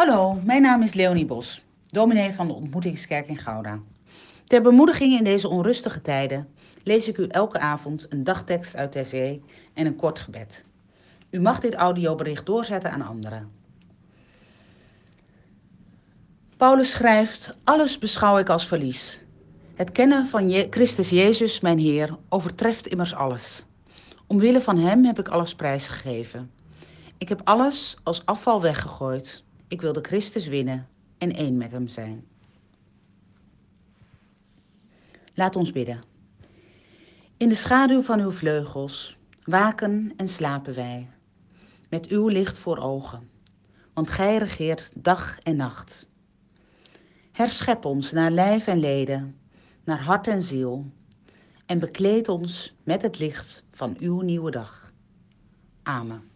Hallo, mijn naam is Leonie Bos, dominee van de Ontmoetingskerk in Gouda. Ter bemoediging in deze onrustige tijden lees ik u elke avond een dagtekst uit de zee en een kort gebed. U mag dit audiobericht doorzetten aan anderen. Paulus schrijft: Alles beschouw ik als verlies. Het kennen van Christus Jezus, mijn Heer, overtreft immers alles. Omwille van Hem heb ik alles prijsgegeven. Ik heb alles als afval weggegooid. Ik wilde Christus winnen en één met Hem zijn. Laat ons bidden. In de schaduw van uw vleugels waken en slapen wij, met uw licht voor ogen, want Gij regeert dag en nacht. Herschep ons naar lijf en leden, naar hart en ziel, en bekleed ons met het licht van uw nieuwe dag. Amen.